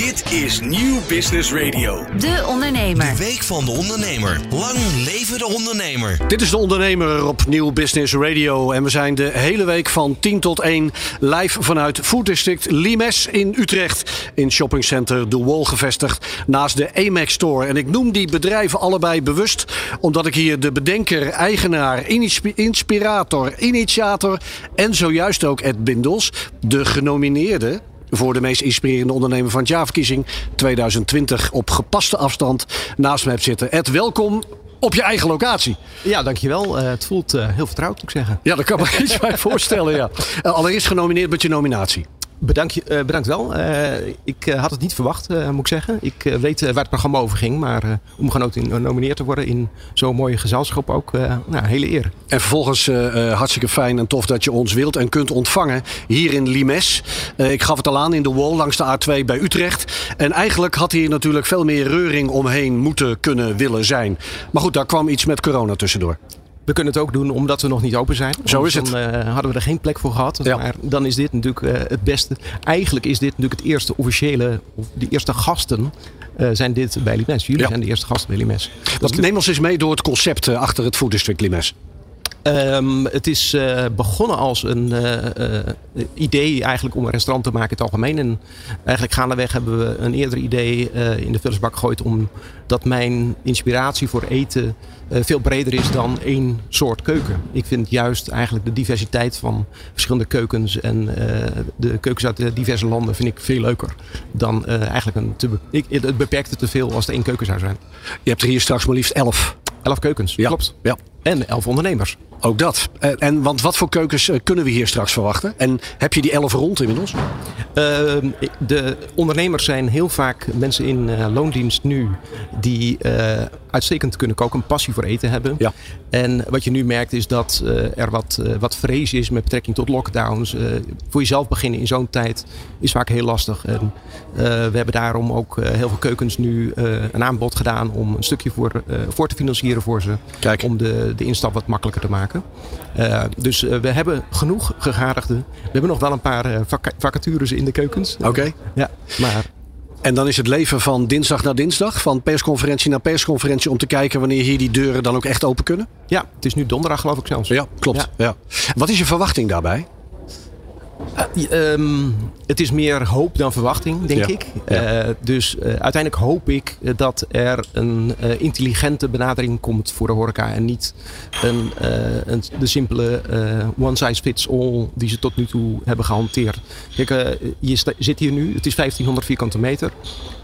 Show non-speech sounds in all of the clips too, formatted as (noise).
Dit is Nieuw Business Radio. De Ondernemer. De week van de ondernemer. Lang leven de ondernemer. Dit is de ondernemer op Nieuw Business Radio. En we zijn de hele week van 10 tot 1 live vanuit Food District Limes in Utrecht. In shoppingcenter De Wall gevestigd naast de Amex Store. En ik noem die bedrijven allebei bewust omdat ik hier de bedenker, eigenaar, inspi- inspirator, initiator en zojuist ook Ed Bindels, de genomineerde voor de meest inspirerende ondernemer van het jaarverkiezing 2020 op gepaste afstand naast me heb zitten. Ed, welkom op je eigen locatie. Ja, dankjewel. Eh het voelt eh, heel vertrouwd, moet ik zeggen. Ja, dat kan me (laughs) iets bij voorstellen, ja. Eh, allereerst genomineerd met je nominatie. Bedankt, eh, bedankt wel. Eh, ik eh, had het niet verwacht, moet ik zeggen. Ik weet waar het programma over ging. Maar om genomineerd te worden in zo'n mooie gezelschap ook, nou, hele eer. En vervolgens eh, hartstikke fijn en tof dat je ons wilt en kunt ontvangen hier in Limes. Ik gaf het al aan in de Wall langs de A2 bij Utrecht. En eigenlijk had hier natuurlijk veel meer reuring omheen moeten kunnen willen zijn. Maar goed, daar kwam iets met corona tussendoor. We kunnen het ook doen omdat we nog niet open zijn. Zo is Anders Dan eh, hadden we er geen plek voor gehad. Ja. Maar dan is dit natuurlijk eh, het beste. Eigenlijk is dit natuurlijk het eerste officiële, of de eerste gasten eh, zijn dit bij Limes. Jullie Ja. zijn de eerste gasten bij Limes. Dus neem ons eens mee door het concept achter het Food District Limes. Ehm, het is eh, begonnen als een eh, eh, idee eigenlijk om een restaurant te maken in het algemeen. En eigenlijk gaandeweg hebben we een eerder idee in de vullersbak gegooid. Omdat mijn inspiratie voor eten veel breder is dan één soort keuken. Ik vind juist eigenlijk de diversiteit van verschillende keukens en de keukens uit de diverse landen vind ik veel leuker. Dan eigenlijk een te be- ik, het beperkt het te veel als het één keuken zou zijn. Je hebt er hier straks maar liefst elf. Elf keukens, Ja. klopt. Ja. En elf ondernemers. Ook dat. En, want wat voor keukens eh, kunnen we hier straks verwachten? En heb je die elf rond inmiddels? Ehm, de ondernemers zijn heel vaak mensen in eh, loondienst nu die eh, uitstekend kunnen koken, een passie voor eten hebben. Ja. En wat je nu merkt is dat er wat, wat vrees is met betrekking tot lockdowns. Voor jezelf beginnen in zo'n tijd is vaak heel lastig. En, we hebben daarom ook heel veel keukens nu een aanbod gedaan om een stukje voor, voor te financieren voor ze. Kijk. Om de, de instap wat makkelijker te maken. Eh, dus eh, we hebben genoeg gegadigden. We hebben nog wel een paar eh, vaca- vacatures in de keukens. Oké. Ja, maar En dan is het leven van dinsdag naar dinsdag, van persconferentie naar persconferentie, om te kijken wanneer hier die deuren dan ook echt open kunnen? ja, het is nu donderdag geloof ik zelfs. Ja, klopt. Ja. Wat is je verwachting daarbij? Eh, ehm, het is meer hoop dan verwachting, denk Ja. ik. Ja. Eh, dus eh, uiteindelijk hoop ik dat er een intelligente benadering komt voor de horeca. En niet een, een, de simpele one size fits all die ze tot nu toe hebben gehanteerd. Kijk, je zit hier nu, het is 1500 vierkante meter.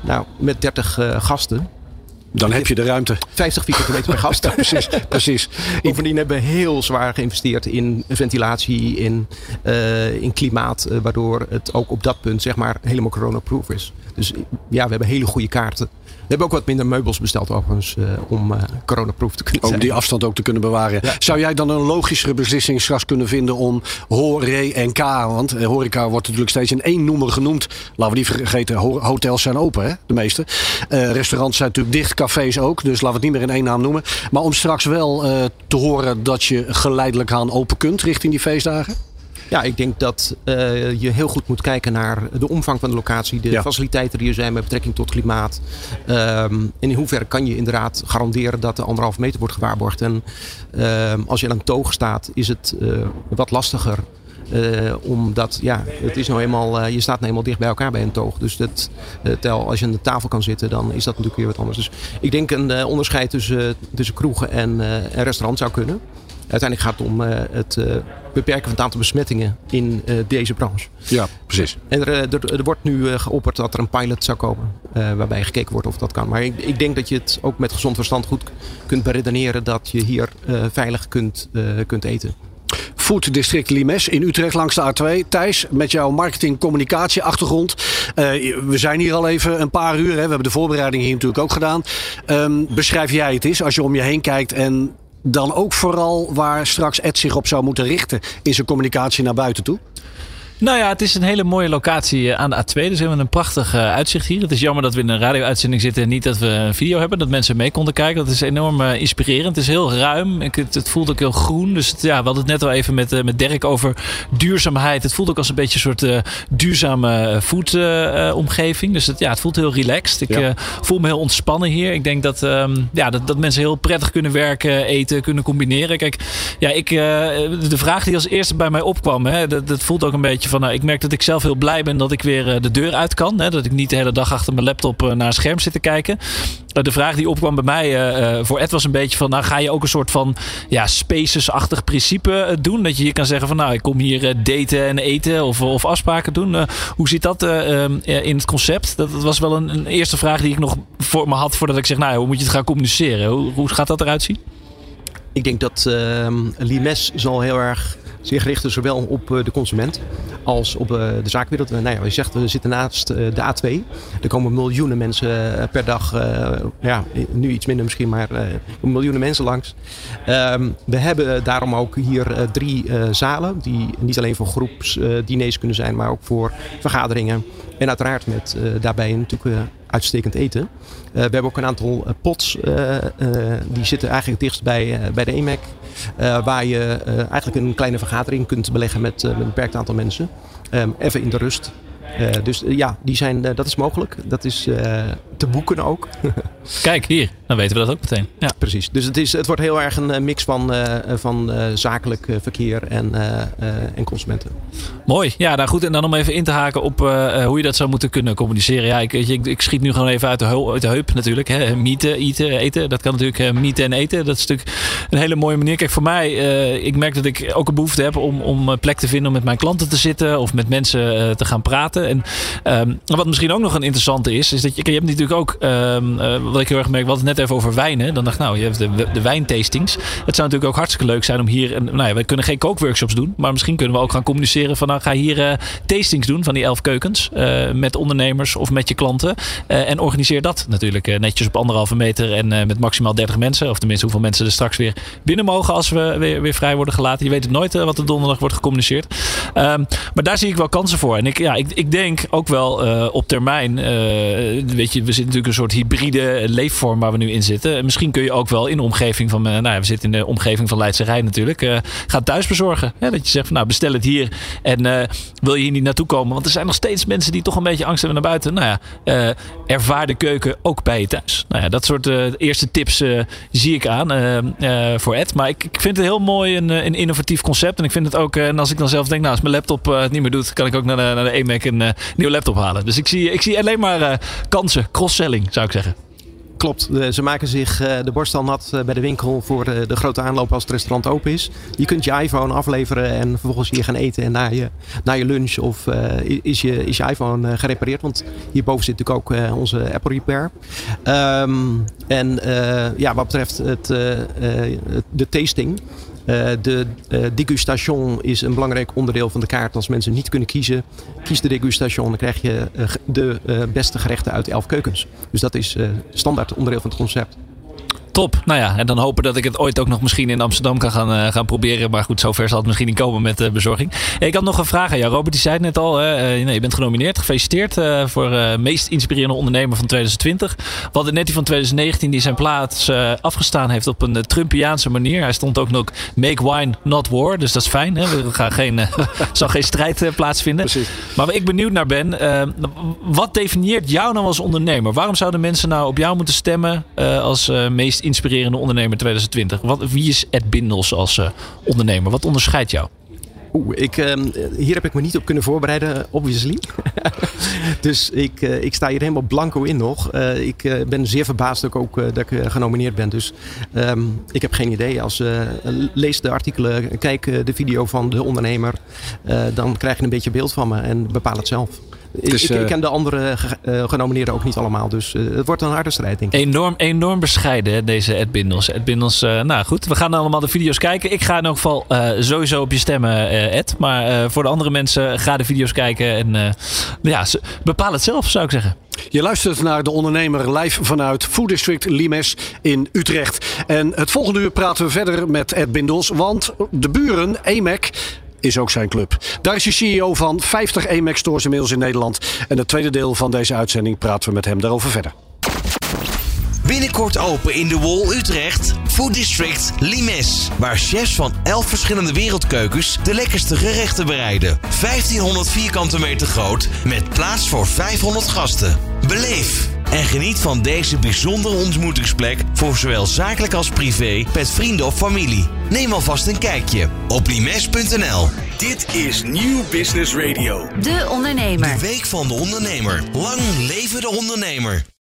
Nou, met 30 eh, gasten. Dan heb je de ruimte. 50 vierkante meter per gast. (laughs) Precies, precies. Bovendien hebben we heel zwaar geïnvesteerd in ventilatie, in, eh, in klimaat, eh, waardoor het ook op dat punt zeg maar helemaal coronaproof is. Dus ja, we hebben hele goede kaarten. We hebben ook wat minder meubels besteld overigens eh, om eh coronaproof te kunnen Om zijn. die afstand ook te kunnen bewaren. Zou jij dan een logischere beslissing straks kunnen vinden om hoor, re en k? Want eh, horeca wordt natuurlijk steeds in één noemer genoemd. Laten we niet vergeten, ho- hotels zijn open, hè? de meeste. Restaurants zijn natuurlijk dicht, cafés ook. Dus laten we het niet meer in één naam noemen. Maar om straks wel te horen dat je geleidelijk aan open kunt richting die feestdagen. Ja, ik denk dat eh, je heel goed moet kijken naar de omvang van de locatie, de Ja. faciliteiten die er zijn met betrekking tot klimaat. Ehm, en in hoeverre kan je inderdaad garanderen dat de anderhalve meter wordt gewaarborgd. En ehm, als je aan een toog staat, is het eh, wat lastiger. eh, omdat ja, het is nou eenmaal, je staat nou eenmaal dicht bij elkaar bij een toog. Dus dat, tel, als je aan de tafel kan zitten, dan is dat natuurlijk weer wat anders. Dus ik denk een onderscheid tussen, tussen kroegen en, en restaurant zou kunnen. Uiteindelijk gaat het om eh, het eh, beperken van het aantal besmettingen in eh, deze branche. Ja, precies. En er, er, er wordt nu geopperd dat er een pilot zou komen. waarbij gekeken wordt of dat kan. Maar ik, ik denk dat je het ook met gezond verstand goed kunt beredeneren. dat je hier veilig kunt, kunt eten. Food District Limes in Utrecht langs de A2. Thijs, met jouw marketing communicatie achtergrond. Eh, we zijn hier al even een paar uur. Hè. We hebben de voorbereiding hier natuurlijk ook gedaan. Ehm, beschrijf jij het eens als je om je heen kijkt en dan ook vooral waar straks Ed zich op zou moeten richten in zijn communicatie naar buiten toe? Nou ja, het is een hele mooie locatie eh, aan de A2. Dus we hebben een prachtig uh, uitzicht hier. Het is jammer dat we in een radio-uitzending zitten en niet dat we een video hebben. Dat mensen mee konden kijken. Dat is enorm uh, inspirerend. Het is heel ruim. Ik, het, het, voelt ook heel groen. Dus het, ja, we hadden het net al even met, uh, met Dirk over duurzaamheid. Het voelt ook als een beetje een soort duurzame food-omgeving. dus het, ja, het voelt heel relaxed. Ik ja. voel me heel ontspannen hier. Ik denk dat, um, ja, dat, dat mensen heel prettig kunnen werken, eten, kunnen combineren. Kijk, ja, ik, de vraag die als eerste bij mij opkwam, hè, dat, dat voelt ook een beetje van, nou, ik merk dat ik zelf heel blij ben dat ik weer uh, de deur uit kan. Hè, dat ik niet de hele dag achter mijn laptop uh, naar een scherm zit te kijken. Uh, de vraag die opkwam bij mij voor Ed was een beetje van, nou ga je ook een soort van ja, spaces-achtig principe doen? Dat je hier kan zeggen van, nou ik kom hier daten en eten of, of afspraken doen. hoe zit dat in het concept? Dat, was wel een, een, eerste vraag die ik nog voor me had voordat ik zeg, nou hoe moet je het gaan communiceren? Hoe, hoe gaat dat eruit zien? Ik denk dat uh, Limes zal heel erg zich richten zowel op de consument als op de zaakwereld. Nou ja, je zegt, we zitten naast de A2. Er komen miljoenen mensen per dag, ja, nu iets minder misschien, maar miljoenen mensen langs. We hebben daarom ook hier drie zalen, die niet alleen voor groepsdiners kunnen zijn, maar ook voor vergaderingen. En uiteraard met daarbij natuurlijk uitstekend eten. We hebben ook een aantal pots, die zitten eigenlijk dichtst bij, bij de EMAC. waar je eigenlijk een kleine vergadering kunt beleggen met, met een beperkt aantal mensen. Um, even in de rust. dus ja, die zijn, dat is mogelijk. Dat is te boeken ook. (laughs) Kijk, hier. Dan weten we dat ook meteen. Ja. Precies. Dus het, is, het wordt heel erg een mix van, uh, van uh, zakelijk verkeer en, uh, en consumenten. Mooi. Ja, nou goed. En dan om even in te haken op hoe je dat zou moeten kunnen communiceren. Ja, ik, ik, ik schiet nu gewoon even uit de, heup, uit de heup natuurlijk. Hè. Mieten, eten, eten. Dat kan natuurlijk mieten en eten. Dat is natuurlijk een hele mooie manier. Kijk, voor mij, ik merk dat ik ook een behoefte heb om, om plek te vinden om met mijn klanten te zitten of met mensen te gaan praten. En um, wat misschien ook nog een interessante is, is dat je, je hebt natuurlijk ook, um, wat ik heel erg merk, wat het net even over wijn. Hè? Dan dacht ik, nou, je hebt de, de wijntastings. Het zou natuurlijk ook hartstikke leuk zijn om hier... Nou ja, we kunnen geen kookworkshops doen. Maar misschien kunnen we ook gaan communiceren van... Nou, ga hier uh, tastings doen van die elf keukens. Uh, met ondernemers of met je klanten. Uh, en organiseer dat natuurlijk netjes op anderhalve meter. En met maximaal 30 mensen. Of tenminste hoeveel mensen er straks weer binnen mogen... als we weer, weer vrij worden gelaten. Je weet het nooit wat er donderdag wordt gecommuniceerd. Um, maar daar zie ik wel kansen voor. En ik, ja, ik, ik denk ook wel op termijn... weet je, we zitten natuurlijk een soort hybride leefvorm waar we nu in zitten. Misschien kun je ook wel in de omgeving van, nou ja, we zitten in de omgeving van Leidse Rijn natuurlijk, uh, gaan thuis bezorgen. dat je zegt van nou bestel het hier en uh, wil je hier niet naartoe komen? Want er zijn nog steeds mensen die toch een beetje angst hebben naar buiten. Nou ja, ervaar de keuken ook bij je thuis. Nou ja, dat soort eerste tips zie ik aan voor Ed. Maar ik, ik, vind het heel mooi een, een innovatief concept. En ik vind het ook, en als ik dan zelf denk, nou als mijn laptop het niet meer doet, kan ik ook naar de, naar de EMAC een nieuwe laptop halen. Dus ik zie, ik zie alleen maar kansen, cross-selling zou ik zeggen. Klopt, ze maken zich de borst al nat bij de winkel voor de grote aanloop als het restaurant open is. Je kunt je iPhone afleveren en vervolgens hier gaan eten en na je, je lunch of is, je, is je iPhone gerepareerd. Want hierboven zit natuurlijk ook onze Apple Repair. Um, en ja, wat betreft het, de tasting. Uh, de uh, degustation is een belangrijk onderdeel van de kaart. Als mensen niet kunnen kiezen, kies de degustation. Dan krijg je uh, de beste gerechten uit elf keukens. Dus dat is standaard onderdeel van het concept. Top. Nou ja, en dan hopen dat ik het ooit ook nog misschien in Amsterdam kan gaan, uh, gaan proberen. Maar goed, zover zal het misschien niet komen met uh, bezorging. Hey, ik had nog een vraag aan jou. Robert, die zei het net al. Uh, nee, je bent genomineerd. Gefeliciteerd voor meest inspirerende ondernemer van 2020. We hadden net die van 2019 die zijn plaats afgestaan heeft op een Trumpiaanse manier. Hij stond ook nog Make Wine, Not War. Dus dat is fijn. Hè? Er gaan geen, (laughs) zal geen strijd plaatsvinden. Precies. Maar waar ik benieuwd naar ben. wat definieert jou nou als ondernemer? Waarom zouden mensen nou op jou moeten stemmen als meest inspirerende ondernemer 2020. Wat, wie is Ed Bindels als uh, ondernemer? Wat onderscheidt jou? Oeh, ik, uh, hier heb ik me niet op kunnen voorbereiden, obviously. (laughs) dus ik, uh, ik sta hier helemaal blanco in nog. Uh, ik ben zeer verbaasd ook, dat ik genomineerd ben. Dus um, ik heb geen idee. Als, lees de artikelen, kijk de video van de ondernemer. dan krijg je een beetje beeld van me en bepaal het zelf. Dus, ik, ik, eh, ken de andere uh, genomineerden ook niet allemaal. Dus uh, het wordt een harde strijd, denk ik. Enorm, enorm bescheiden, deze Ed Bindels. Ed Bindels, nou goed, we gaan allemaal de video's kijken. Ik ga in elk geval sowieso op je stemmen, Ed. Maar voor de andere mensen, ga de video's kijken. En ja, bepaal het zelf, zou ik zeggen. Je luistert naar de ondernemer live vanuit Food District Limes in Utrecht. En het volgende uur praten we verder met Ed Bindels. Want de buren, EMEC, is ook zijn club. Daar is hij CEO van 50 Amex stores inmiddels in Nederland. En het tweede deel van deze uitzending praten we met hem daarover verder. Binnenkort open in de Wall Utrecht. Food District Limes. Waar chefs van 11 verschillende wereldkeukens de lekkerste gerechten bereiden. 1500 vierkante meter groot met plaats voor 500 gasten. Beleef en geniet van deze bijzondere ontmoetingsplek voor zowel zakelijk als privé met vrienden of familie. Neem alvast een kijkje op limes.nl. Dit is Nieuw Business Radio. De Ondernemer. De Week van de Ondernemer. Lang leven de ondernemer.